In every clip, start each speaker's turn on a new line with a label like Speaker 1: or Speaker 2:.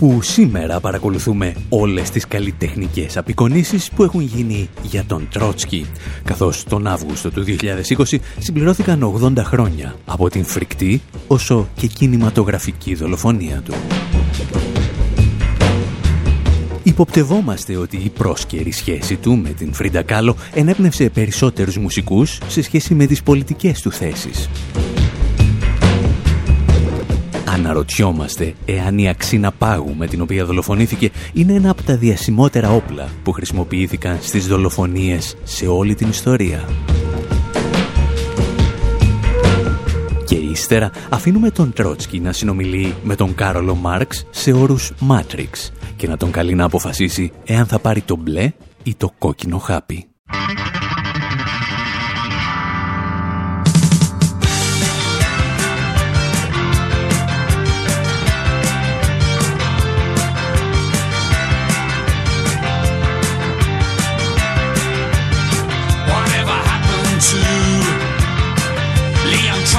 Speaker 1: Όπου σήμερα παρακολουθούμε όλες τις καλλιτεχνικές απεικονίσεις που έχουν γίνει για τον Τρότσκι, καθώς τον Αύγουστο του 2020 συμπληρώθηκαν 80 χρόνια από την φρικτή όσο και κινηματογραφική δολοφονία του. Υποπτευόμαστε ότι η πρόσκαιρη σχέση του με την Φρίντα Κάλο ενέπνευσε περισσότερους μουσικούς σε σχέση με τις πολιτικές του θέσεις. Αναρωτιόμαστε εάν η αξίνα πάγου με την οποία δολοφονήθηκε είναι ένα από τα διασημότερα όπλα που χρησιμοποιήθηκαν στις δολοφονίες σε όλη την ιστορία. Και ύστερα αφήνουμε τον Τρότσκι να συνομιλεί με τον Κάρολο Μάρξ σε όρους Matrix και να τον καλεί να αποφασίσει εάν θα πάρει το μπλε ή το κόκκινο χάπι.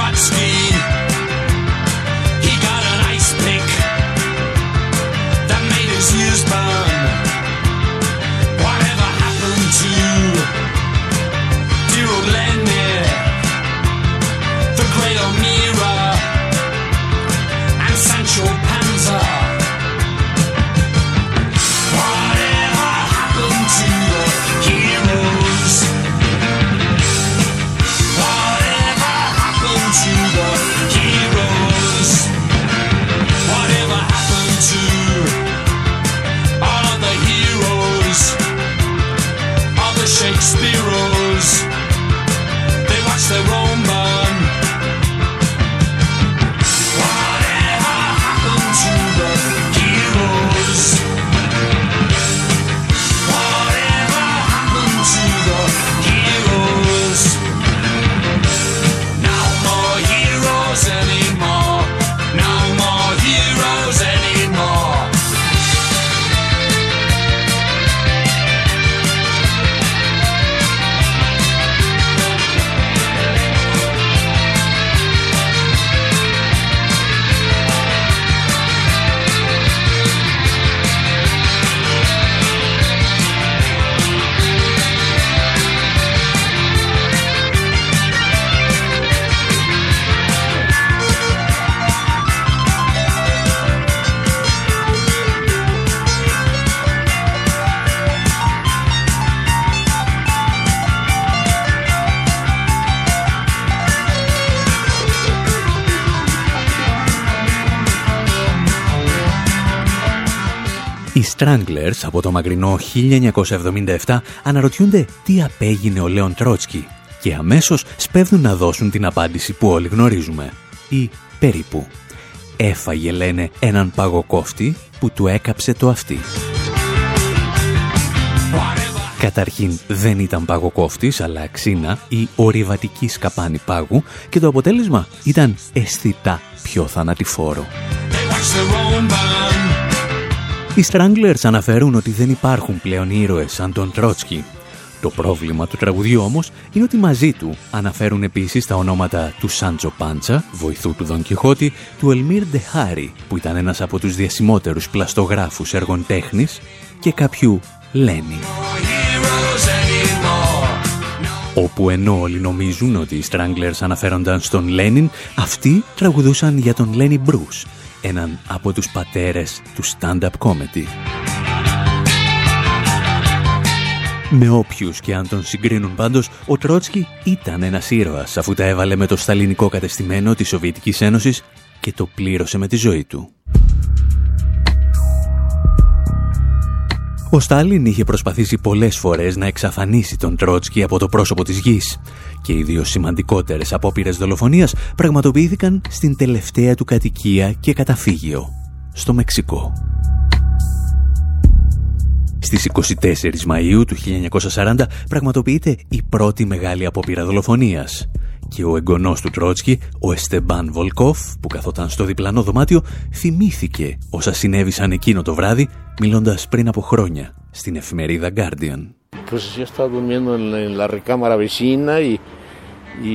Speaker 1: Trotsky. Stranglers από το μακρινό 1977 αναρωτιούνται τι απέγινε ο Λέον Τρότσκι και αμέσως σπέβδουν να δώσουν την απάντηση που όλοι γνωρίζουμε. Ή περίπου. Έφαγε, λένε, έναν παγοκόφτη που του έκαψε το αυτί. Καταρχήν δεν ήταν παγοκόφτης, αλλά ξύνα ή ορειβατική σκαπάνη πάγου και το αποτέλεσμα ήταν αισθητά πιο θανατηφόρο. Οι Stranglers αναφέρουν ότι δεν υπάρχουν πλέον ήρωες σαν τον Τρότσκι. Το πρόβλημα του τραγουδιού όμως είναι ότι μαζί του αναφέρουν επίσης τα ονόματα του Σάντζο Πάντσα, βοηθού του Δον Κιχώτη, του Ελμίρ Ντεχάρη, που ήταν ένας από τους διασημότερους πλαστογράφους έργων τέχνης, και κάποιου Λένι. Όπου ενώ όλοι νομίζουν ότι οι Stranglers αναφέρονταν στον Λένιν, αυτοί τραγουδούσαν για τον Λένι Μπρούς, έναν από τους πατέρες του stand-up comedy. Με όποιους και αν τον συγκρίνουν πάντως, ο Τρότσκι ήταν ένας ήρωας αφού τα έβαλε με το σταλινικό κατεστημένο της Σοβιετικής Ένωσης και το πλήρωσε με τη ζωή του. Ο Στάλιν είχε προσπαθήσει πολλές φορές να εξαφανίσει τον Τρότσκι από το πρόσωπο της γης και οι δύο σημαντικότερες απόπειρες δολοφονίας πραγματοποιήθηκαν στην τελευταία του κατοικία και καταφύγιο, στο Μεξικό. Στις 24 Μαΐου του 1940 πραγματοποιείται η πρώτη μεγάλη απόπειρα δολοφονίας και ο εγγονός του Τρότσκι, ο Εστεμπάν Βολκόφ, που καθόταν στο διπλανό δωμάτιο, θυμήθηκε όσα συνέβησαν εκείνο το βράδυ, μιλώντας πριν από χρόνια στην εφημερίδα Guardian.
Speaker 2: Pues yo estaba durmiendo en la recámara vecina y, y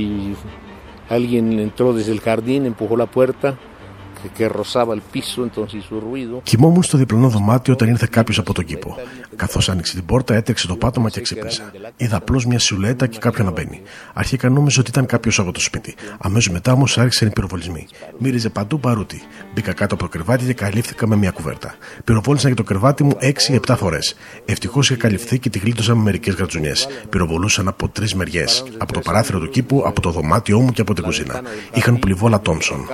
Speaker 2: alguien entró desde el jardín, empujó la puerta que rozaba el piso, entonces hizo ruido.
Speaker 3: Κοιμόμουν στο διπλανό δωμάτιο όταν ήρθε κάποιος από τον κήπο. Καθώς άνοιξε την πόρτα, έτρεξε το πάτωμα και ξύπνησα. Είδα απλώς μια σουλέτα και κάποιον να μπαίνει. Αρχικά νόμιζα ότι ήταν κάποιος από το σπίτι. Αμέσως μετά όμως άρχισαν οι πυροβολισμοί. Μύριζε παντού παρούτι. Μπήκα κάτω από το κρεβάτι και καλύφθηκα με μια κουβέρτα. Πυροβόλησαν και το κρεβάτι μου 6-7 φορές. Ευτυχώς είχε καλυφθεί και τη γλίτωσα με μερικές γρατζουνιέ. Πυροβολούσαν από τρεις μεριές. Από το παράθυρο του κήπου, από το δωμάτιό μου και από την κουζίνα. Είχαν πληβόλα Τόμσον.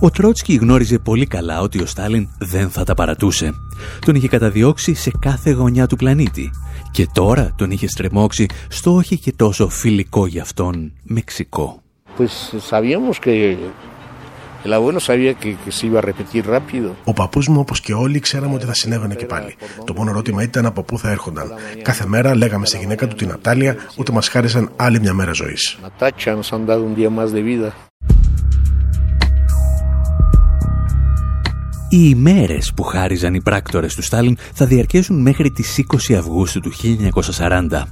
Speaker 1: Ο Τρότσκι γνώριζε πολύ καλά ότι ο Στάλιν δεν θα τα παρατούσε. Τον είχε καταδιώξει σε κάθε γωνιά του πλανήτη και τώρα τον είχε στρεμώξει στο όχι και τόσο φιλικό για αυτόν Μεξικό.
Speaker 3: Ο παππούς μου, όπως και όλοι, ξέραμε ότι θα συνέβαινε και πάλι. Το μόνο ερώτημα ήταν από πού θα έρχονταν. Κάθε μέρα λέγαμε στη γυναίκα του την Νατάλια ότι μας χάρισαν άλλη μια μέρα ζωής.
Speaker 1: Οι ημέρες που χάριζαν οι πράκτορες του Στάλιν θα διαρκέσουν μέχρι τις 20 Αυγούστου του 1940.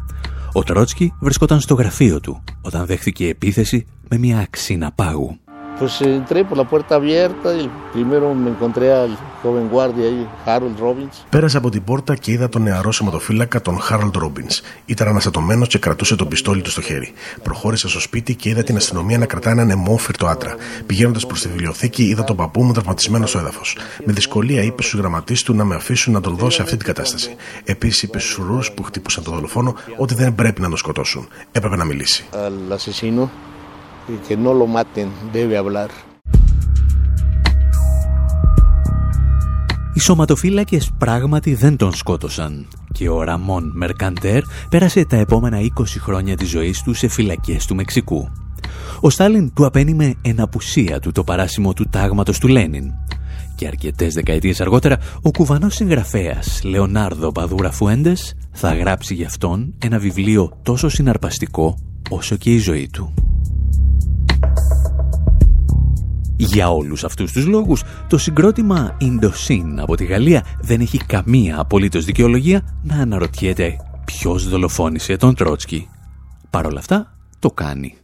Speaker 1: Ο Τρότσκι βρισκόταν στο γραφείο του όταν δέχθηκε επίθεση με μια αξίνα πάγου.
Speaker 2: Pues entré por la puerta abierta y primero me encontré al joven guardia ahí, Harold Robbins.
Speaker 3: Πέρασα από την πόρτα και είδα τον νεαρό σωματοφύλακα, τον Harold Robbins. Ήταν αναστατωμένο και κρατούσε τον πιστόλι του στο χέρι. Προχώρησα στο σπίτι και είδα την αστυνομία να κρατά έναν αιμόφυρτο άντρα. Πηγαίνοντα προ τη βιβλιοθήκη, είδα τον παππού μου τραυματισμένο στο έδαφο. Με δυσκολία είπε στου γραμματεί του να με αφήσουν να τον δω σε αυτή την κατάσταση. Επίση είπε στου ουρού που χτύπουσαν τον δολοφόνο ότι δεν πρέπει να τον σκοτώσουν. Έπρεπε να μιλήσει.
Speaker 2: Que no lo maten, debe hablar.
Speaker 1: Οι σωματοφύλακες πράγματι δεν τον σκότωσαν και ο Ραμόν Μερκαντέρ πέρασε τα επόμενα 20 χρόνια της ζωής του σε φυλακές του Μεξικού. Ο Στάλιν του απένιμε εν απουσία του το παράσημο του τάγματος του Λένιν και αρκετές δεκαετίες αργότερα ο κουβανός συγγραφέας Λεωνάρδο Παδούρα Φουέντες θα γράψει γι' αυτόν ένα βιβλίο τόσο συναρπαστικό όσο και η ζωή του. Για όλους αυτούς τους λόγους, το συγκρότημα Indosin από τη Γαλλία δεν έχει καμία απολύτως δικαιολογία να αναρωτιέται ποιος δολοφόνησε τον Τρότσκι. Παρ' όλα αυτά, το κάνει.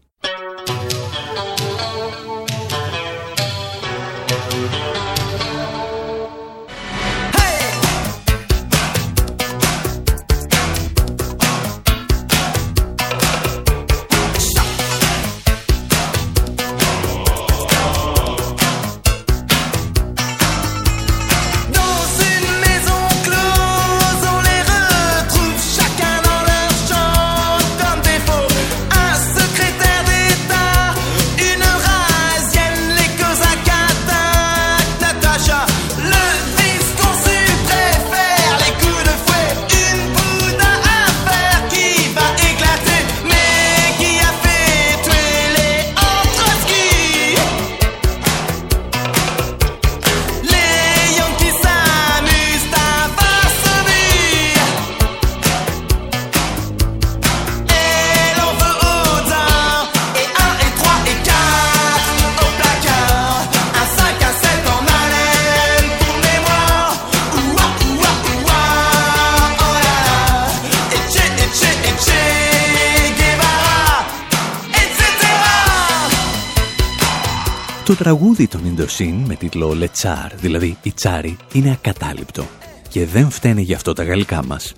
Speaker 1: Το τραγούδι των Ιντοσίν με τίτλο «Λετσάρ», δηλαδή «Η Τσάρι», είναι ακατάληπτο και δεν φταίνε γι' αυτό τα γαλλικά μας.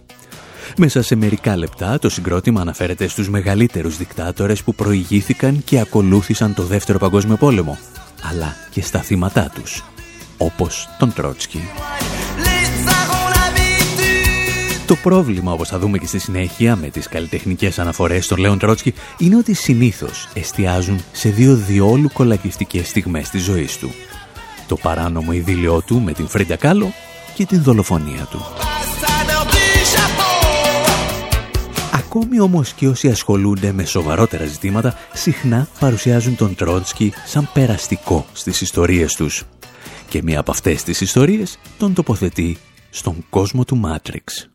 Speaker 1: Μέσα σε μερικά λεπτά το συγκρότημα αναφέρεται στους μεγαλύτερους δικτάτορες που προηγήθηκαν και ακολούθησαν το Δεύτερο Παγκόσμιο Πόλεμο, αλλά και στα θύματά τους, όπως τον Τρότσκι. Το πρόβλημα, όπως θα δούμε και στη συνέχεια με τις καλλιτεχνικές αναφορές των Λέων Τρότσκι, είναι ότι συνήθως εστιάζουν σε δύο διόλου κολακιστικές στιγμές της ζωής του. Το παράνομο ειδήλιό του με την Φρίντα Κάλο και την δολοφονία του. Ακόμη όμως και όσοι ασχολούνται με σοβαρότερα ζητήματα συχνά παρουσιάζουν τον Τρότσκι σαν περαστικό στις ιστορίες τους. Και μία από αυτές τις ιστορίες τον τοποθετεί στον κόσμο του Μάτριξ.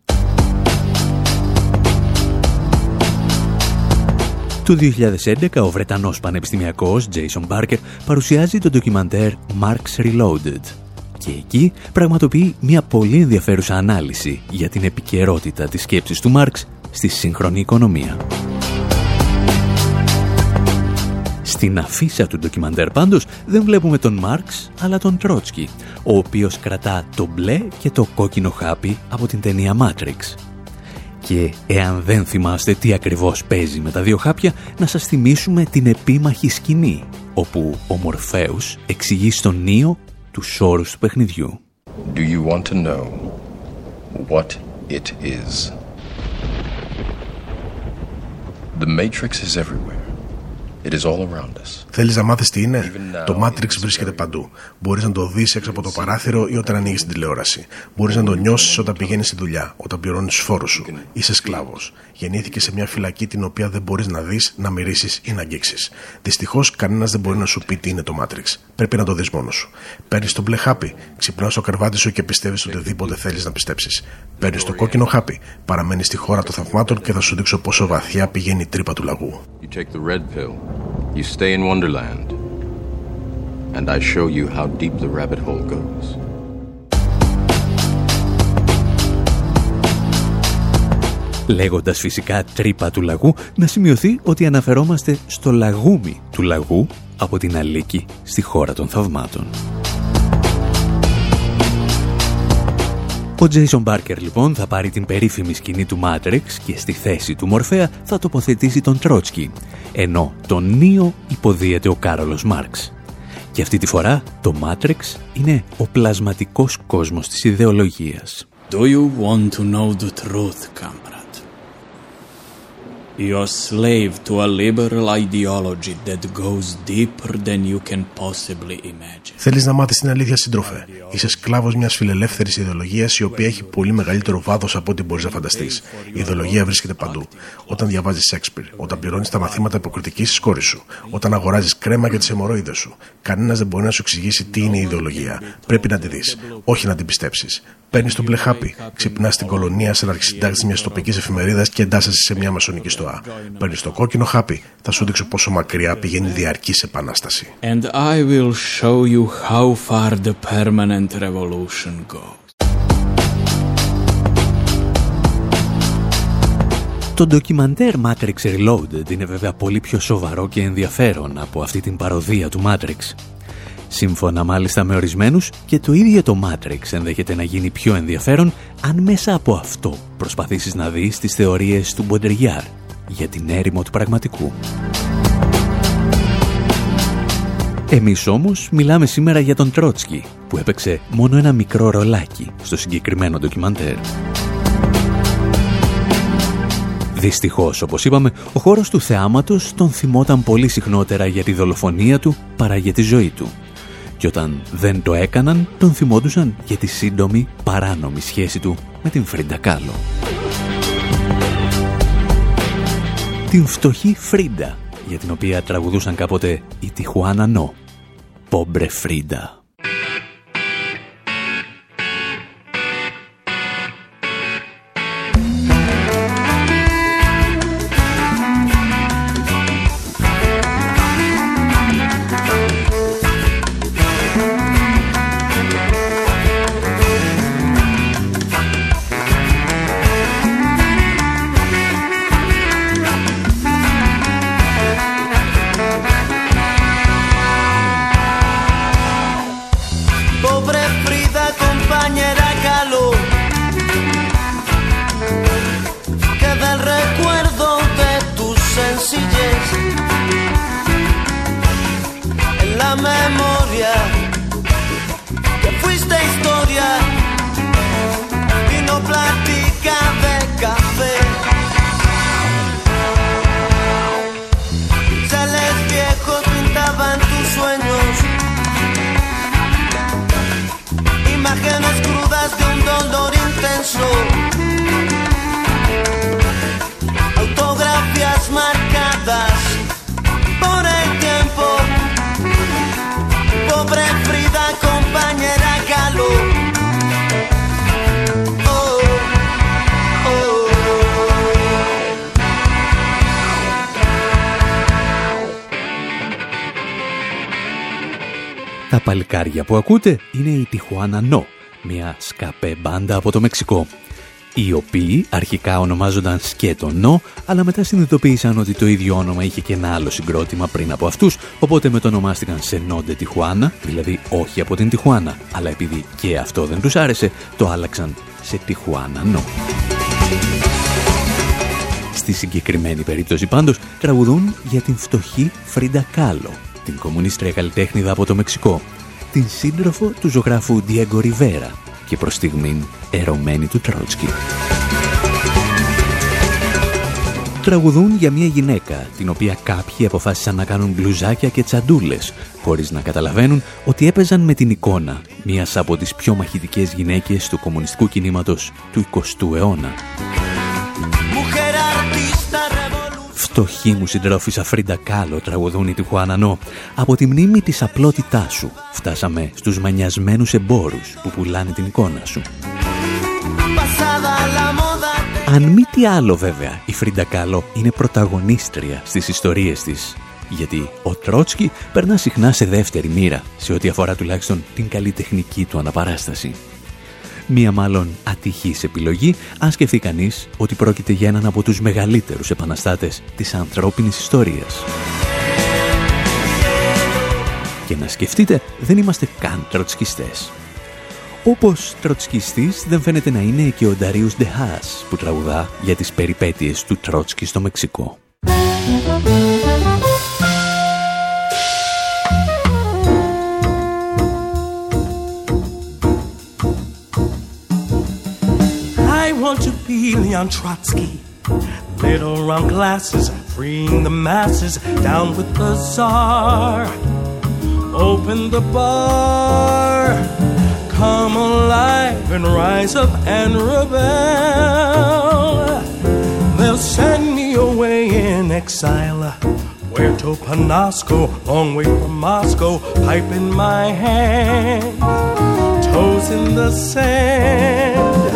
Speaker 1: Το 2011 ο Βρετανός πανεπιστημιακός Jason Barker παρουσιάζει το ντοκιμαντέρ Marx Reloaded και εκεί πραγματοποιεί μια πολύ ενδιαφέρουσα ανάλυση για την επικαιρότητα της σκέψης του Μάρξ στη σύγχρονη οικονομία. Στην αφίσα του ντοκιμαντέρ πάντως δεν βλέπουμε τον Μάρξ αλλά τον Τρότσκι, ο οποίος κρατά το μπλε και το κόκκινο χάπι από την ταινία Matrix. Και εάν δεν θυμάστε τι ακριβώς παίζει με τα δύο χάπια, να σας θυμίσουμε την επίμαχη σκηνή, όπου ο Μορφέους εξηγεί στον Νίο τους όρους του παιχνιδιού. Do you want to know what it is? The Matrix is everywhere. It is all around us.
Speaker 3: Θέλεις να μάθεις τι είναι; Το Matrix βρίσκεται παντού. Μπορείς να το δεις έξω από το παράθυρο ή όταν ανοίγεις την τηλεόραση. Μπορείς να το νιώσεις όταν πηγαίνεις στη δουλειά, όταν πληρώνεις του φόρους σου. Είσαι σκλάβος. Γεννήθηκε σε μια φυλακή την οποία δεν μπορείς να δεις, να μυρίσει ή να αγγίξεις. Δυστυχώς, κανένας δεν μπορεί να σου πει τι είναι το Matrix. Πρέπει να το δεις μόνος σου. Παίρνεις το μπλε χάπι, ξυπνάς στο καρβάτι σου και πιστεύεις οτιδήποτε θέλεις να πιστέψεις. Παίρνεις το κόκκινο χάπι, παραμένεις στη χώρα των θαυμάτων και θα σου δείξω πόσο βαθιά πηγαίνει η τρύπα του λαγού. You stay in Wonderland, and I show you how deep the rabbit hole goes. Λέγοντας φυσικά τρύπα του λαγού, να σημειωθεί ότι αναφερόμαστε στο λαγούμι του λαγού από την Αλίκη στη χώρα των θαυμάτων. Ο Τζέισον Μπάρκερ λοιπόν θα πάρει την περίφημη σκηνή του Μάτρεξ και στη θέση του Μορφέα θα τοποθετήσει τον Τρότσκι, ενώ τον Νίο υποδίεται ο Κάρολος Μάρξ. Και αυτή τη φορά το Μάτρεξ είναι ο πλασματικός κόσμος της ιδεολογίας. Do you want to know the truth, You're slave to a liberal ideology that goes deeper than you can possibly imagine. Θέλεις να μάθεις την αλήθεια, σύντροφε; Είσαι σκλάβος μιας φιλελεύθερης ιδεολογίας η οποία έχει πολύ μεγαλύτερο βάθος από ό,τι μπορείς να φανταστείς. Η ιδεολογία βρίσκεται παντού. Όταν διαβάζεις Σέξπιρ, όταν πληρώνεις τα μαθήματα υποκριτικής της κόρης σου, όταν αγοράζεις κρέμα για τις αιμορροίδες σου. Κανένας δεν μπορεί να σου εξηγήσει τι είναι η ιδεολογία. Πρέπει να τη δεις, όχι να την πιστέψεις. Παίρνεις τον μπλε χάπι, ξυπνάς στην κολονία σαν αρχισυντάκτης μιας τοπικής εφημερίδας και εντάσσεσαι σε μια μασονική στοά. Παίρνεις το κόκκινο χάπι, θα σου δείξω πόσο μακριά πηγαίνει η διαρκής επανάσταση. And I will show you how far the permanent revolution goes. Το ντοκιμαντέρ Matrix Reloaded είναι βέβαια πολύ πιο σοβαρό και ενδιαφέρον από αυτή την παροδία του Matrix. Σύμφωνα μάλιστα με ορισμένους και το ίδιο το Matrix ενδέχεται να γίνει πιο ενδιαφέρον αν μέσα από αυτό προσπαθήσεις να δεις τις θεωρίες του Μποντεριάρ για την έρημο του πραγματικού. Εμείς όμως μιλάμε σήμερα για τον Τρότσκι που έπαιξε μόνο ένα μικρό ρολάκι στο συγκεκριμένο ντοκιμαντέρ. Δυστυχώς, όπως είπαμε, ο χώρος του θεάματος τον θυμόταν πολύ συχνότερα για τη δολοφονία του παρά για τη ζωή του και όταν δεν το έκαναν τον θυμόντουσαν για τη σύντομη παράνομη σχέση του με την Φρίντα Κάλο. Την φτωχή Φρίντα για την οποία τραγουδούσαν κάποτε η Tijuana No. Pobre Frida.
Speaker 1: dolor intenso. Autografías marcadas por el tiempo. Pobre Frida, compañera Galo. Oh, oh. Τα παλικάρια που ακούτε μια σκαπέ μπάντα από το Μεξικό οι οποίοι αρχικά ονομάζονταν Σκέτο Νο, αλλά μετά συνειδητοποίησαν ότι το ίδιο όνομα είχε και ένα άλλο συγκρότημα πριν από αυτούς, οπότε μετονομάστηκαν σε Νόντε Τιχουάνα, δηλαδή όχι από την Τιχουάνα, αλλά επειδή και αυτό δεν τους άρεσε, το άλλαξαν σε Τιχουάνα Νο. Στη συγκεκριμένη περίπτωση πάντως τραγουδούν για την φτωχή Φρίντα Κάλο, την κομμουνίστρια καλλιτέχνηδα από το Μεξικό, την σύντροφο του ζωγράφου Διέγκο Ριβέρα, και προς στιγμήν ερωμένη του Τρότσκι. Τραγουδούν για μια γυναίκα, την οποία κάποιοι αποφάσισαν να κάνουν μπλουζάκια και τσαντούλες, χωρίς να καταλαβαίνουν ότι έπαιζαν με την εικόνα μιας από τις πιο μαχητικές γυναίκες του κομμουνιστικού κινήματος του 20ου αιώνα. Φτωχή μου συντρόφισσα Φρίντα Κάλο τραγουδούν οι Tijuana No. Από τη μνήμη της απλότητάς σου φτάσαμε στους μανιασμένους εμπόρους που πουλάνε την εικόνα σου. Αν μη τι άλλο βέβαια, η Φρίντα Κάλο είναι πρωταγωνίστρια στις ιστορίες της. Γιατί ο Τρότσκι περνά συχνά σε δεύτερη μοίρα, σε ό,τι αφορά τουλάχιστον την καλλιτεχνική του αναπαράσταση. Μία μάλλον ατυχής επιλογή, αν σκεφτεί κανείς ότι πρόκειται για έναν από τους μεγαλύτερους επαναστάτες της ανθρώπινης ιστορίας. Και να σκεφτείτε, δεν είμαστε καν τροτσκιστές. Όπως τροτσκιστής δεν φαίνεται να είναι και ο Νταρίους Ντεχάς που τραγουδά για τις περιπέτειες του Τρότσκι στο Μεξικό. Leon Trotsky. Little round glasses, freeing the masses down with the czar. Open the bar, come alive and rise up and rebel. They'll send me away in exile. Puerto Panasco, long way from Moscow, pipe in my hand, toes in the sand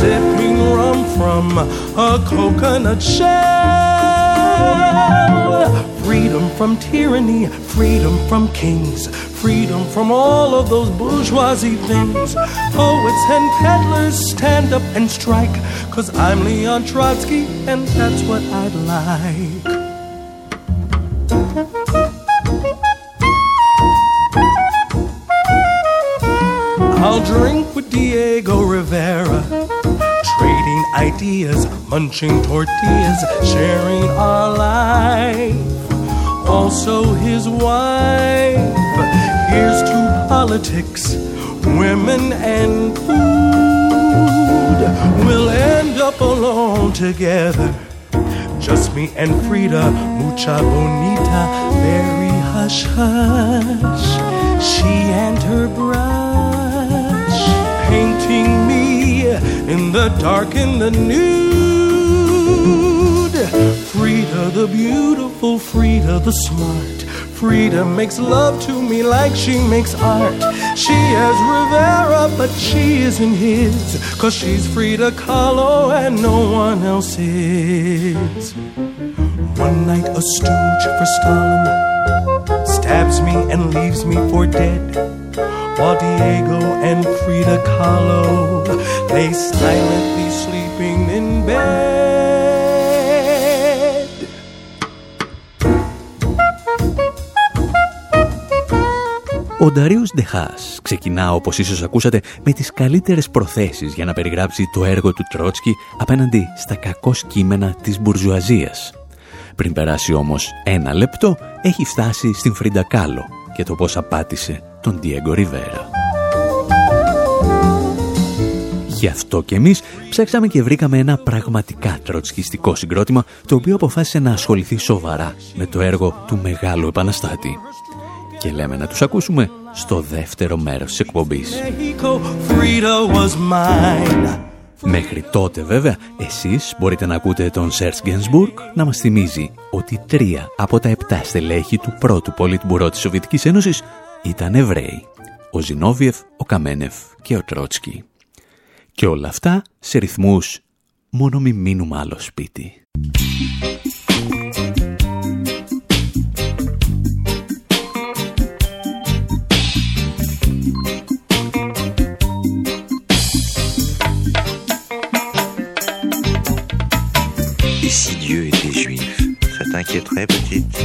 Speaker 1: sipping rum from a coconut shell. Freedom from tyranny, freedom from kings, freedom from all of those bourgeoisie things. Poets and peddlers stand up and strike, cause I'm Leon Trotsky and that's what I'd like. I'll drink with Diego Rivera ideas, munching tortillas, sharing our life. Also, his wife. Here's to politics, women, and food. We'll end up alone together. Just me and Frida, mucha bonita, very hush hush. She and her brush, in the dark and the nude. Frida the beautiful, Frida the smart. Frida makes love to me like she makes art. She has Rivera, but she isn't his. Cause she's Frida Kahlo and no one else is. One night a stooge for Stalin stabs me and leaves me for dead. While Diego and Frida Kahlo lay silently sleeping in bed. Ο Νταρίους Ντεχάς ξεκινά, όπως ίσως ακούσατε, με τις καλύτερες προθέσεις για να περιγράψει το έργο του Τρότσκι απέναντι στα κακό κείμενα της μπουρζουαζίας. Πριν περάσει όμως ένα λεπτό, έχει φτάσει στην Φρίντα Κάλο και το πώς απάτησε τον Diego Ριβέρα. Γι' αυτό και εμείς ψάξαμε και βρήκαμε ένα πραγματικά τροτσκιστικό συγκρότημα το οποίο αποφάσισε να ασχοληθεί σοβαρά με το έργο του Μεγάλου Επαναστάτη. Και λέμε να τους ακούσουμε στο δεύτερο μέρος της εκπομπής. Μέχρι τότε βέβαια, εσείς μπορείτε να ακούτε τον Σέρτς Γκένσμπουργκ να μας θυμίζει ότι τρία από τα επτά στελέχη του πρώτου πολίτμπουρό της Σοβιετικής Ένωσης ήταν Εβραίοι. Ο Ζινόβιεφ, ο Καμένεφ και ο Τρότσκι. Και όλα αυτά σε ρυθμούς «Μόνο μη μείνουμε άλλο σπίτι».
Speaker 4: Et si Dieu était juif, Θα t'inquiéterait petite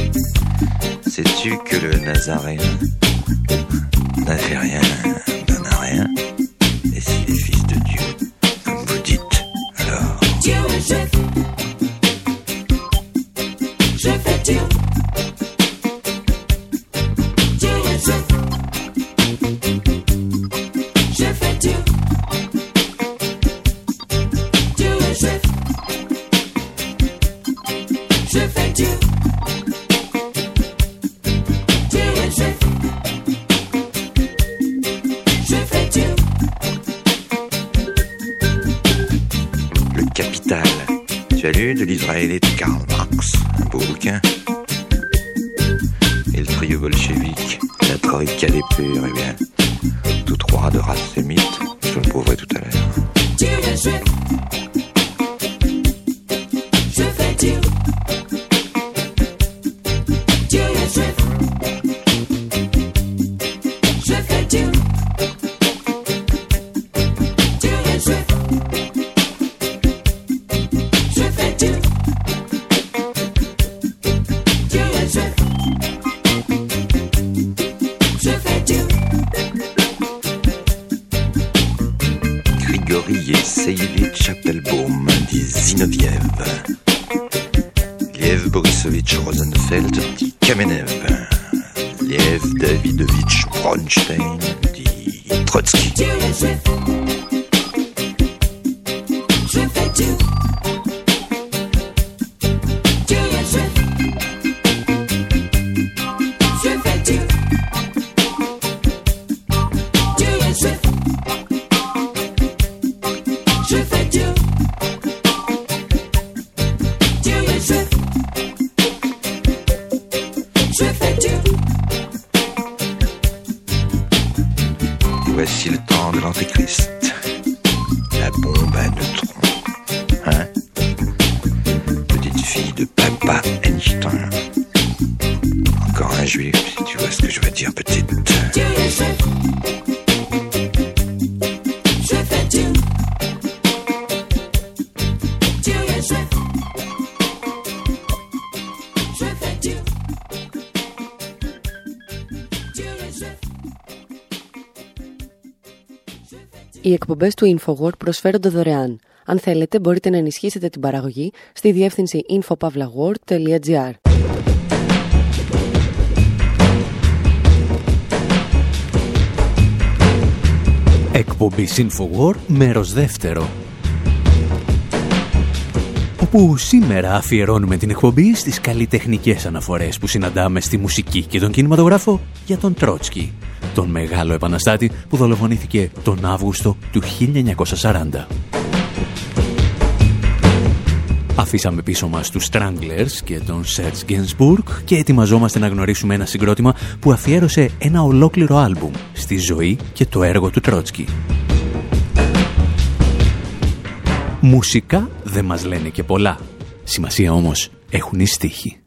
Speaker 4: Sais-tu que le Nazaréen n'a fait rien, n'en a rien Et s'il est fils de Dieu, comme vous dites, alors
Speaker 5: Dieu chef. Je fais. Dieu
Speaker 4: L'Israélite Karl Marx, un beau bouquin. Et le trio bolchevique, la troïka des purs, eh bien, tous trois de race
Speaker 6: Οι εκπομπές του InfoWord προσφέρονται δωρεάν. Αν θέλετε μπορείτε να ενισχύσετε την παραγωγή στη διεύθυνση infopavlagor.gr
Speaker 1: Εκπομπή Infowar, μέρος δεύτερο. Όπου σήμερα αφιερώνουμε την εκπομπή στις καλλιτεχνικές αναφορές που συναντάμε στη μουσική και τον κινηματογράφο για τον Τρότσκι, τον μεγάλο επαναστάτη που δολοφονήθηκε τον Αύγουστο του 1940. Αφήσαμε πίσω μας τους Stranglers και τον Serge Gainsbourg και ετοιμαζόμαστε να γνωρίσουμε ένα συγκρότημα που αφιέρωσε ένα ολόκληρο άλμπουμ στη ζωή και το έργο του Τρότσκι. Μουσικά δεν μας λένε και πολλά. Σημασία όμως έχουν οι στίχοι.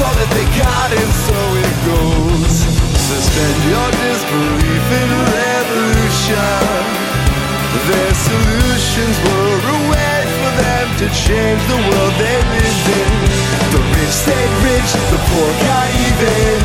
Speaker 7: All that they got, and so it goes. Suspend your disbelief in revolution. Their solutions were a way for them to change the world they lived in. The rich stayed rich, the poor got even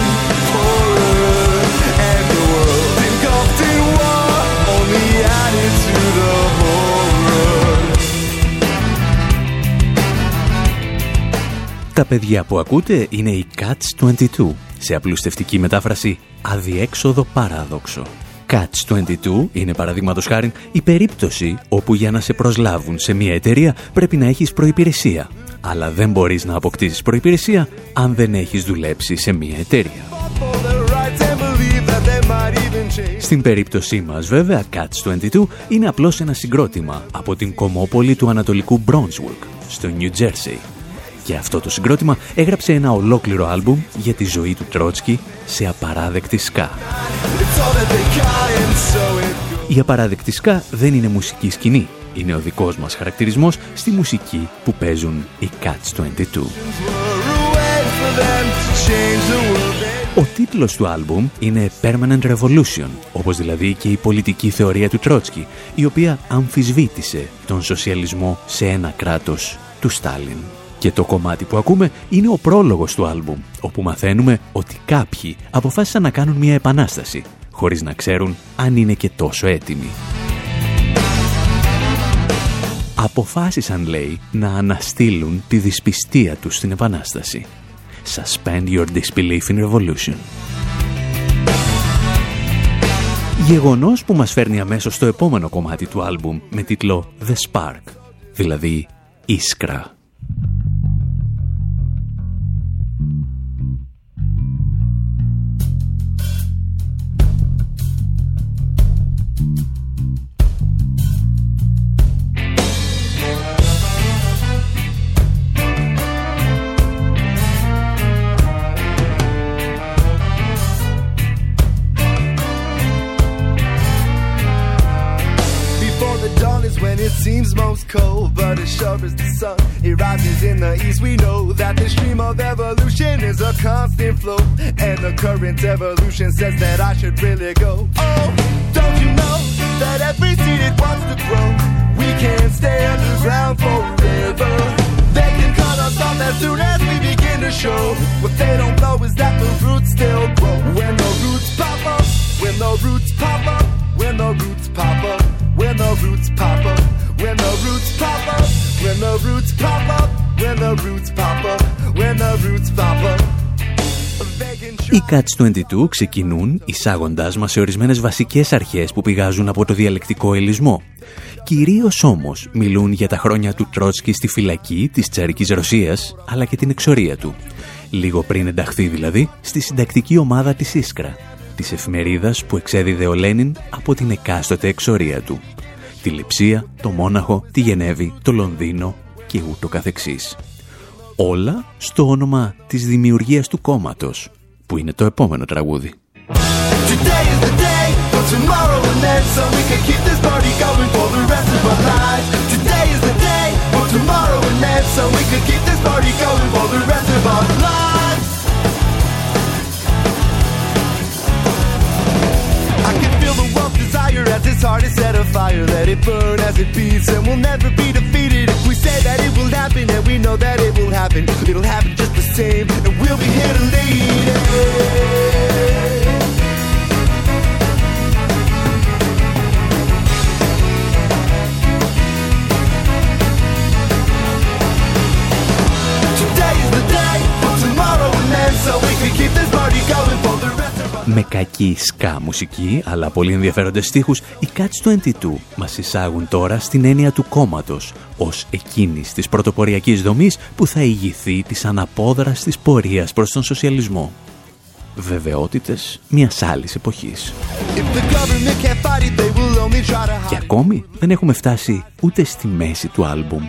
Speaker 1: Τα παιδιά που ακούτε είναι οι Cats 22, σε απλουστευτική μετάφραση αδιέξοδο παράδοξο. Catch 22 είναι παραδείγματος χάρη η περίπτωση όπου για να σε προσλάβουν σε μια εταιρεία πρέπει να έχεις προϋπηρεσία. Αλλά δεν μπορείς να αποκτήσεις προϋπηρεσία αν δεν έχεις δουλέψει σε μια εταιρεία. Στην περίπτωσή μας βέβαια, Catch 22 είναι απλώς ένα συγκρότημα από την κομμόπολη του Ανατολικού Brunswick, στο New Jersey. Και αυτό το συγκρότημα έγραψε ένα ολόκληρο άλμπουμ για τη ζωή του Τρότσκι σε απαράδεκτη σκά. Η απαράδεκτη σκά δεν είναι μουσική σκηνή. Είναι ο δικός μας χαρακτηρισμός στη μουσική που παίζουν οι Cats 22. Ο τίτλος του άλμπουμ είναι Permanent Revolution, όπως δηλαδή και η πολιτική θεωρία του Τρότσκι, η οποία αμφισβήτησε τον σοσιαλισμό σε ένα κράτος του Στάλιν. Και το κομμάτι που ακούμε είναι ο πρόλογος του άλμπουμ, όπου μαθαίνουμε ότι κάποιοι αποφάσισαν να κάνουν μια επανάσταση, χωρίς να ξέρουν αν είναι και τόσο έτοιμοι. Αποφάσισαν, λέει, να αναστείλουν τη δυσπιστία τους στην επανάσταση. Suspend your disbelief in revolution. Γεγονός που μας φέρνει αμέσως στο επόμενο κομμάτι του άλμπουμ με τίτλο The Spark, δηλαδή Ίσκρα.
Speaker 7: Constant flow, and the current evolution says that I should really go. Oh, don't you know that every seed it wants to grow, we can't stay underground forever. They can cut us off as soon as we begin to show. What they don't know is that the roots still grow. When the roots pop up, when the roots pop up, when the roots pop up, when the roots pop up,
Speaker 1: Οι Cats 22 ξεκινούν εισάγοντάς μας σε ορισμένες βασικές αρχές που πηγάζουν από το διαλεκτικό ελισμό. Κυρίως όμως μιλούν για τα χρόνια του Τρότσκι στη φυλακή της Τσαρικής Ρωσίας, αλλά και την εξορία του. Λίγο πριν ενταχθεί δηλαδή στη συντακτική ομάδα της Ίσκρα, της εφημερίδας που εξέδιδε ο Λένιν από την εκάστοτε εξορία του. Τη Λειψία, το Μόναχο, τη Γενέβη, το Λονδίνο και ούτω καθεξής. Όλα στο όνομα της δημιουργίας του κόμματος, που είναι το επόμενο τραγούδι.
Speaker 7: Today is the day, but tomorrow and then, so we can keep this party going for the rest of our lives. Today is the day, but tomorrow and then, so we can keep this party going for the rest of our lives. heart is set afire. Let it burn as it beats, and we'll never be defeated. If we say that it will happen, and we know that it will happen, it'll happen just the same, and we'll be here to lead it. Today is the day, tomorrow and then, so we can keep this party going for the rest
Speaker 1: Με κακή σκά μουσική, αλλά πολύ ενδιαφέροντες στίχους, οι Cats 22 μας εισάγουν τώρα στην έννοια του κόμματος, ως εκείνης της πρωτοποριακής δομής που θα ηγηθεί της αναπόδραστης πορείας προς τον σοσιαλισμό. Βεβαιότητες μιας άλλης εποχής.
Speaker 7: If the government can't fight it, they will only try to
Speaker 1: Και
Speaker 7: hide.
Speaker 1: ακόμη δεν έχουμε φτάσει ούτε στη μέση του άλμπουμ.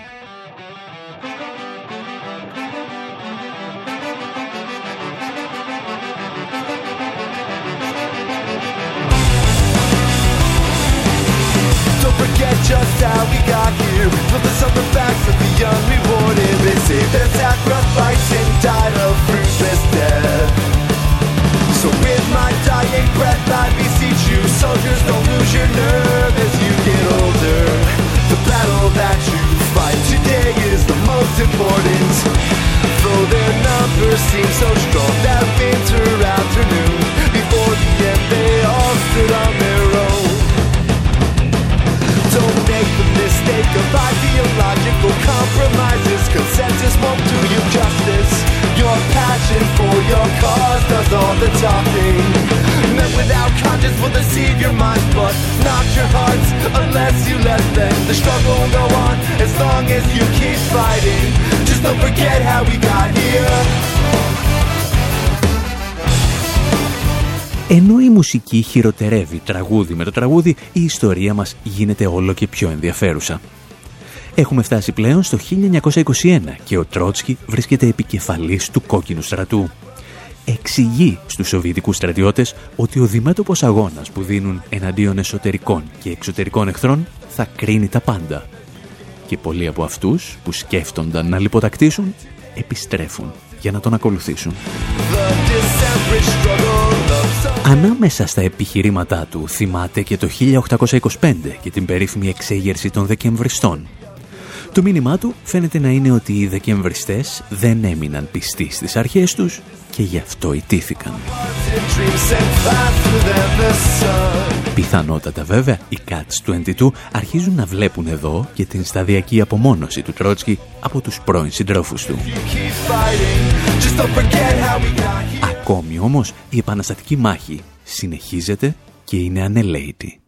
Speaker 7: Seemed so strong that winter afternoon. Before the end they all stood on their own. Don't make the mistake of ideological compromises Consensus won't do you justice. Your passion for your cause does all the talking. Men without conscience will deceive your minds But not your hearts unless you let them. The struggle will go on as long as you keep fighting. Just don't forget how we got here.
Speaker 1: Ενώ η μουσική χειροτερεύει τραγούδι με το τραγούδι, η ιστορία μας γίνεται όλο και πιο ενδιαφέρουσα. Έχουμε φτάσει πλέον στο 1921 και ο Τρότσκι βρίσκεται επικεφαλής του κόκκινου στρατού. Εξηγεί στους Σοβιετικούς στρατιώτες ότι ο διμέτωπος αγώνας που δίνουν εναντίον εσωτερικών και εξωτερικών εχθρών θα κρίνει τα πάντα. Και πολλοί από αυτούς που σκέφτονταν να λιποτακτήσουν επιστρέφουν για να τον ακολουθήσουν.
Speaker 7: The
Speaker 1: Ανάμεσα στα επιχειρήματά του θυμάται και το 1825 και την περίφημη εξέγερση των Δεκεμβριστών. Το μήνυμά του φαίνεται να είναι ότι οι Δεκεμβριστές δεν έμειναν πιστοί στις αρχές τους και γι' αυτό ιτήθηκαν.
Speaker 7: dreams sent faster than the sun.
Speaker 1: Πιθανότατα βέβαια, οι Cats 22 αρχίζουν να βλέπουν εδώ και την σταδιακή απομόνωση του Τρότσκι από τους πρώην συντρόφους του. Κι όμως η επαναστατική μάχη συνεχίζεται και είναι
Speaker 7: ανελέτη.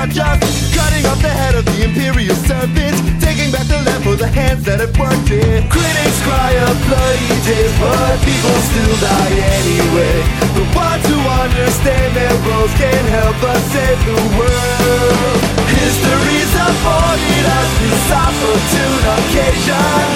Speaker 7: Are just cutting off the head of the imperial serpent, taking back the land for the hands that have worked it. Critics cry a bloody days, but people still die anyway. The ones who understand their roles can help us save the world. History's afforded us this opportune occasion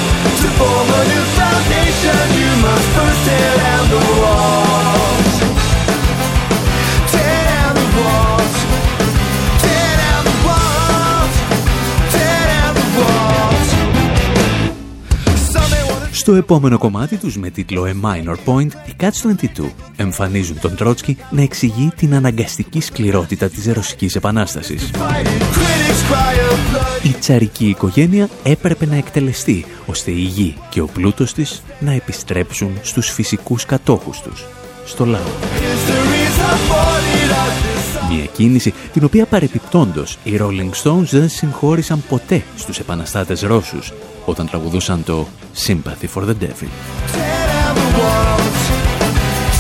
Speaker 1: Στο επόμενο κομμάτι τους με τίτλο A Minor Point, οι Cats 22 εμφανίζουν τον Τρότσκι να εξηγεί την αναγκαστική σκληρότητα της Ρωσικής Επανάστασης.
Speaker 7: fight it. Critics cry of blood.
Speaker 1: Η τσαρική οικογένεια έπρεπε να εκτελεστεί, ώστε η γη και ο πλούτος της να επιστρέψουν στους φυσικούς κατόχους τους, στο λαό.
Speaker 7: History's afforded us this
Speaker 1: Μια κίνηση την οποία παρεπιπτόντος οι Rolling Stones δεν συγχώρησαν ποτέ στους επαναστάτες Ρώσους όταν τραγουδούσαν το Sympathy for the Devil.
Speaker 7: Tear down the walls.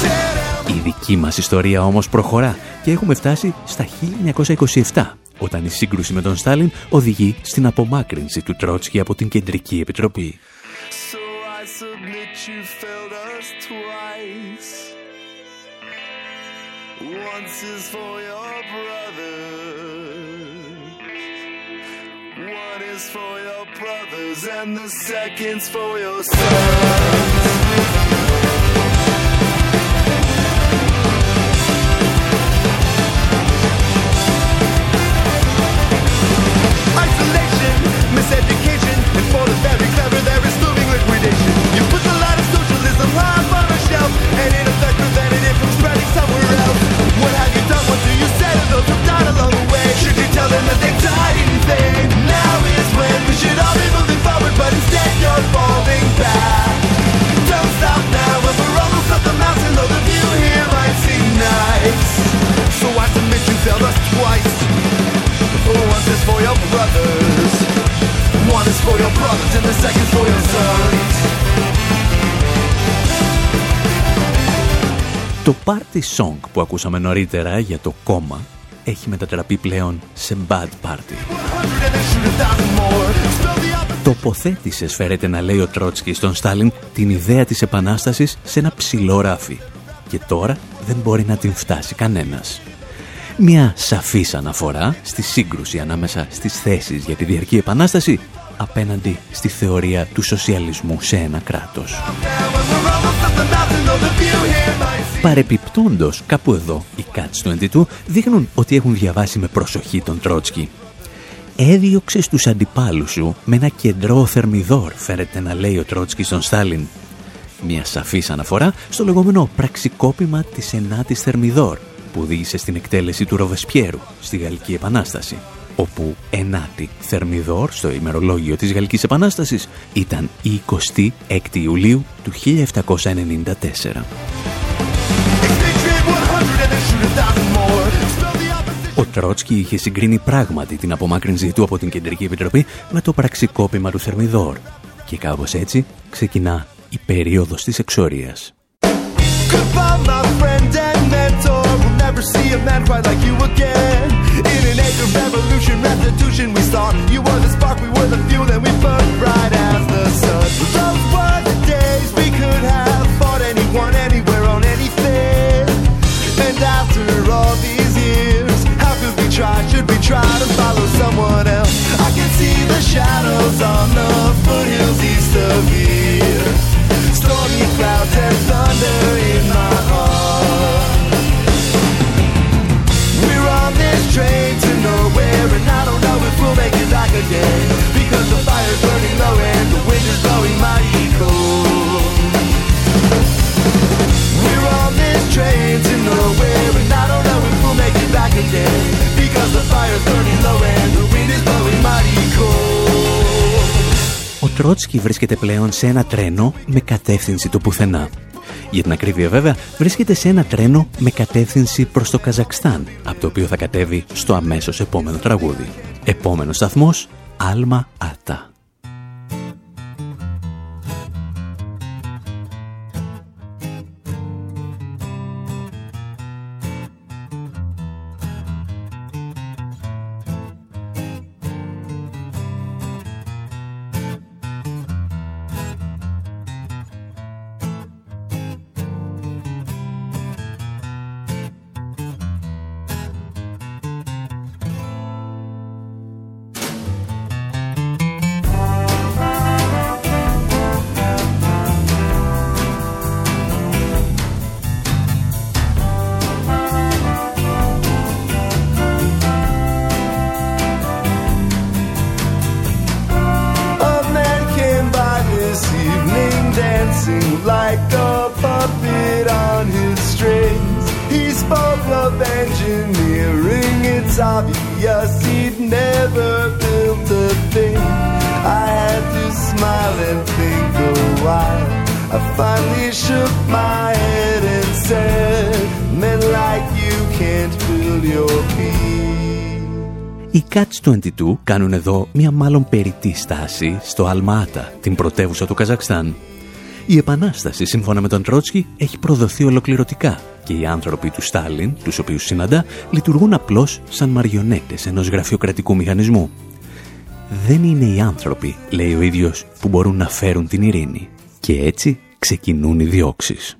Speaker 7: Tear down
Speaker 1: Η δική μας ιστορία όμως προχωρά και έχουμε φτάσει στα 1927 όταν η σύγκρουση με τον Στάλιν οδηγεί στην απομάκρυνση του Τρότσκι από την Κεντρική Επιτροπή.
Speaker 7: And the second's for your
Speaker 1: party song που ακούσαμε νωρίτερα για το κόμμα έχει μετατραπεί πλέον σε bad party.
Speaker 7: 100 and they shoot a thousand more. Spell the opposite.
Speaker 1: Τοποθέτησες φέρεται να λέει ο Τρότσκι στον Στάλιν την ιδέα της επανάστασης σε ένα ψηλό ράφι. Και τώρα δεν μπορεί να την φτάσει κανένας. Μια σαφής αναφορά στη σύγκρουση ανάμεσα στις θέσεις για τη διαρκή επανάσταση απέναντι στη θεωρία του σοσιαλισμού σε ένα κράτος. Παρεπιπτόντος, κάπου εδώ, οι Cats 22 δείχνουν ότι έχουν διαβάσει με προσοχή τον Τρότσκι. Έδιωξε στους αντιπάλους σου με ένα κεντρό θερμιδόρ, φέρεται να λέει ο Τρότσκι στον Στάλιν. Μια σαφής αναφορά στο λεγόμενο πραξικόπημα της ενάτης θερμιδόρ, που οδήγησε στην εκτέλεση του Ροβεσπιέρου στη Γαλλική Επανάσταση, όπου ενάτη θερμιδόρ στο ημερολόγιο της Γαλλικής Επανάστασης ήταν η 26η Ιουλίου του 1794.
Speaker 7: expatriate 100 and they shoot a thousand more. Spell the opposite.
Speaker 1: Ο Τρότσκι είχε συγκρίνει πράγματι την απομάκρυνσή του από την Κεντρική Επιτροπή με το πραξικόπημα του Θερμιδόρ. Και κάπως έτσι ξεκινά η περίοδος της εξορίας.
Speaker 7: Goodbye, see a revolution, restitution, we start. You were the spark, we were the fuel, and we burned bright as the sun. Those were the days we could have fought anyone, anywhere, on anything. And after all these years, how could we try? Should we try to follow someone else? I can see the shadows on the foothills east of here. Stormy clouds and thunder in my
Speaker 1: Ο Τρότσκι βρίσκεται πλέον σε ένα τρένο με κατεύθυνση το πουθενά. Για την ακρίβεια βέβαια, βρίσκεται σε ένα τρένο με κατεύθυνση προς το Καζακστάν, από το οποίο θα κατέβει στο αμέσως επόμενο τραγούδι. Επόμενος σταθμός, Άλμα Άτα. Κάνουν εδώ μια μάλλον περιττή στάση στο Αλμάτα, την πρωτεύουσα του Καζακστάν. Η επανάσταση, σύμφωνα με τον Τρότσκι, έχει προδοθεί ολοκληρωτικά και οι άνθρωποι του Στάλιν, τους οποίους συναντά, λειτουργούν απλώς σαν μαριονέτες ενός γραφειοκρατικού μηχανισμού. Δεν είναι οι άνθρωποι, λέει ο ίδιος, που μπορούν να φέρουν την ειρήνη. Και έτσι ξεκινούν οι διώξεις.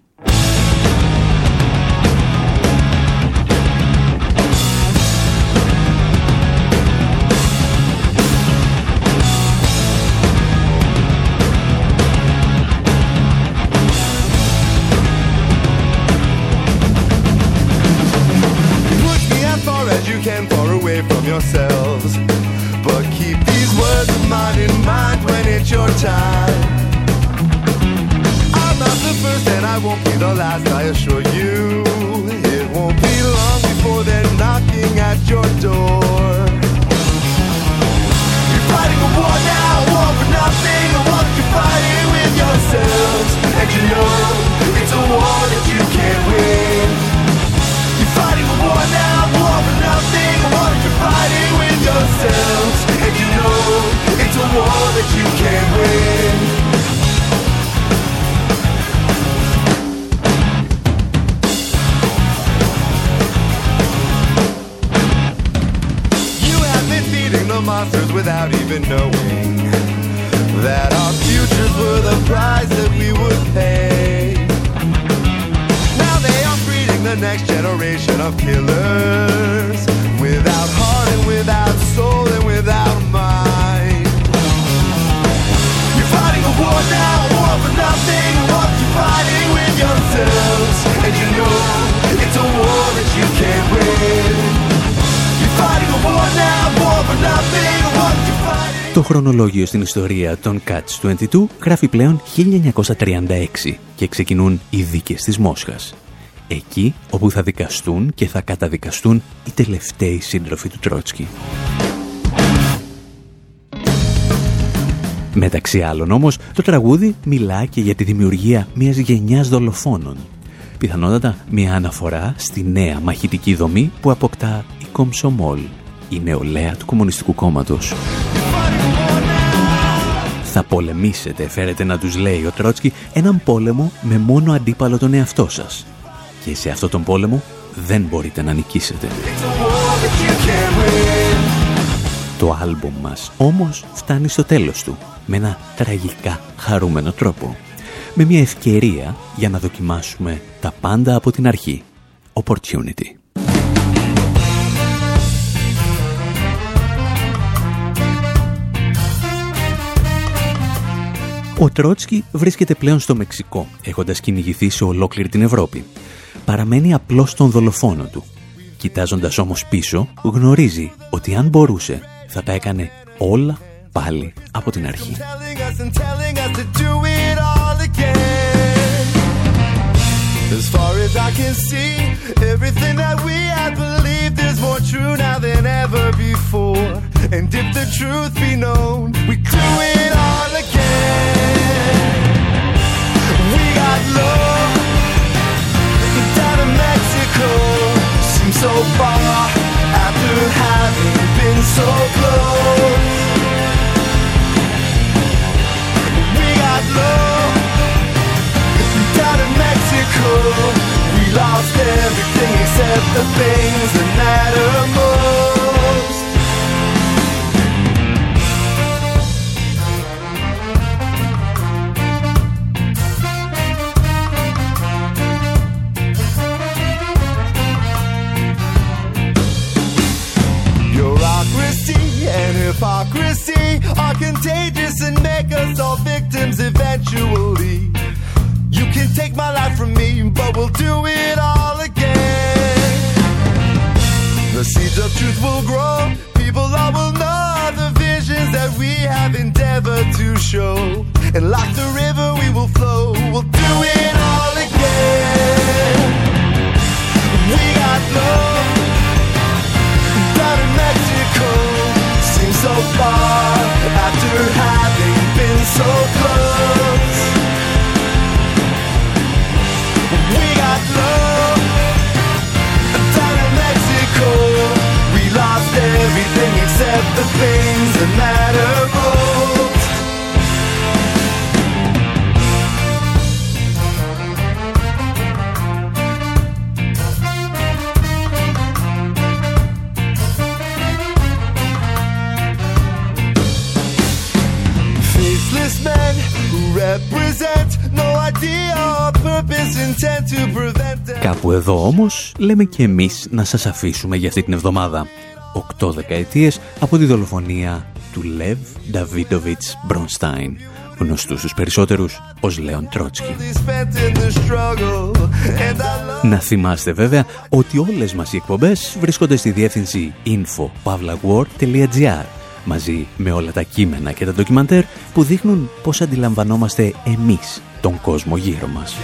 Speaker 7: Yourselves. But keep these words of mine in mind when it's your time. I'm not the first and I won't be the last, I assure you. It won't be long before they're knocking at your door. War that you can't win. You have been feeding the monsters without even knowing that our futures were the price that we would pay. Now they are breeding the next generation of killers
Speaker 1: Το χρονολόγιο στην ιστορία των Catch 22 γράφει πλέον 1936 και ξεκινούν οι δίκες της Μόσχας. Εκεί όπου θα δικαστούν και θα καταδικαστούν οι τελευταίοι σύντροφοι του Τρότσκι. Μεταξύ άλλων όμως, το τραγούδι μιλά και για τη δημιουργία μιας γενιάς δολοφόνων. Πιθανότατα μια αναφορά στη νέα μαχητική δομή που αποκτά η Κομσομόλ, η νεολαία του Κομμουνιστικού Κόμματος. Θα πολεμήσετε, φέρετε να τους λέει ο Τρότσκι, έναν πόλεμο με μόνο αντίπαλο τον εαυτό σας. Και σε αυτόν τον πόλεμο δεν μπορείτε να νικήσετε. Το άλμπουμ μας όμως φτάνει στο τέλος του με ένα τραγικά χαρούμενο τρόπο. Με μια ευκαιρία για να δοκιμάσουμε τα πάντα από την αρχή. Opportunity. Ο Τρότσκι βρίσκεται πλέον στο Μεξικό, έχοντας κυνηγηθεί σε ολόκληρη την Ευρώπη. Παραμένει απλώς στον δολοφόνο του. Κοιτάζοντας όμως πίσω, γνωρίζει ότι αν μπορούσε, θα τα έκανε όλα πάλι από την αρχή.
Speaker 7: telling us and telling us to do it all again. As far as I can see, everything that we had believed is more true now than ever before. And if the truth be known, we do it all again. We got low, if we Mexico. Seem so far after having been so close. We got low If we Mexico. We lost everything except the things that matter most. Hypocrisy are contagious and make us all victims eventually. You can take my life from me, but we'll do it all again. The seeds of truth will grow. People all will know the visions that we have endeavored to show. And like the river,
Speaker 1: Κάπου εδώ όμως λέμε και εμείς να σας αφήσουμε για αυτή την εβδομάδα. Οκτώ δεκαετίες από τη δολοφονία του Λεβ Νταβίτοβιτς Μπρονστάιν, γνωστούς στους περισσότερους ως Λέον Τρότσκι.
Speaker 7: They spent in the struggle, and I love.
Speaker 1: Να θυμάστε βέβαια ότι όλες μας οι εκπομπές βρίσκονται στη διεύθυνση info.pavlawar.gr μαζί με όλα τα κείμενα και τα ντοκιμαντέρ που δείχνουν πώς αντιλαμβανόμαστε εμείς τον κόσμο γύρω μας.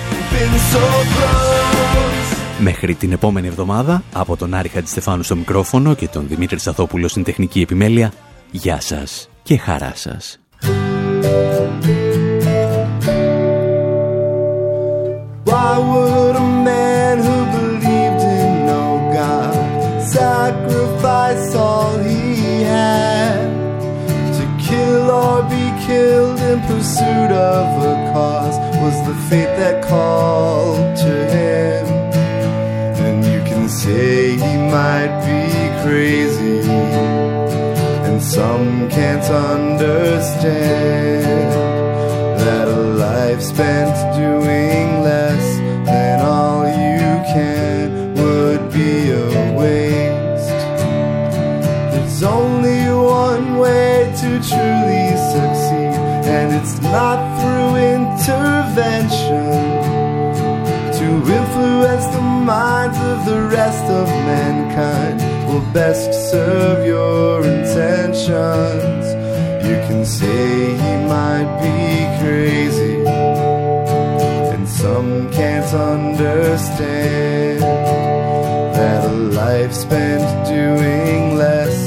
Speaker 7: Been so close.
Speaker 1: Μέχρι την επόμενη εβδομάδα, από τον Άρη Χατζηστεφάνου στο μικρόφωνο και τον Δημήτρη Σαθόπουλο στην τεχνική επιμέλεια, γεια σας και χαρά σας.
Speaker 7: Why would a man who believed in no God sacrifice all he had to kill or be killed in pursuit of a cause? Was the fate that called to him? Say he might be crazy, and some can't understand that a life spent doing less than all you can would be a waste. There's only one way to truly succeed, and it's not through intervention minds of the rest of mankind will best serve your intentions. You can say he might be crazy, and some can't understand that a life spent doing less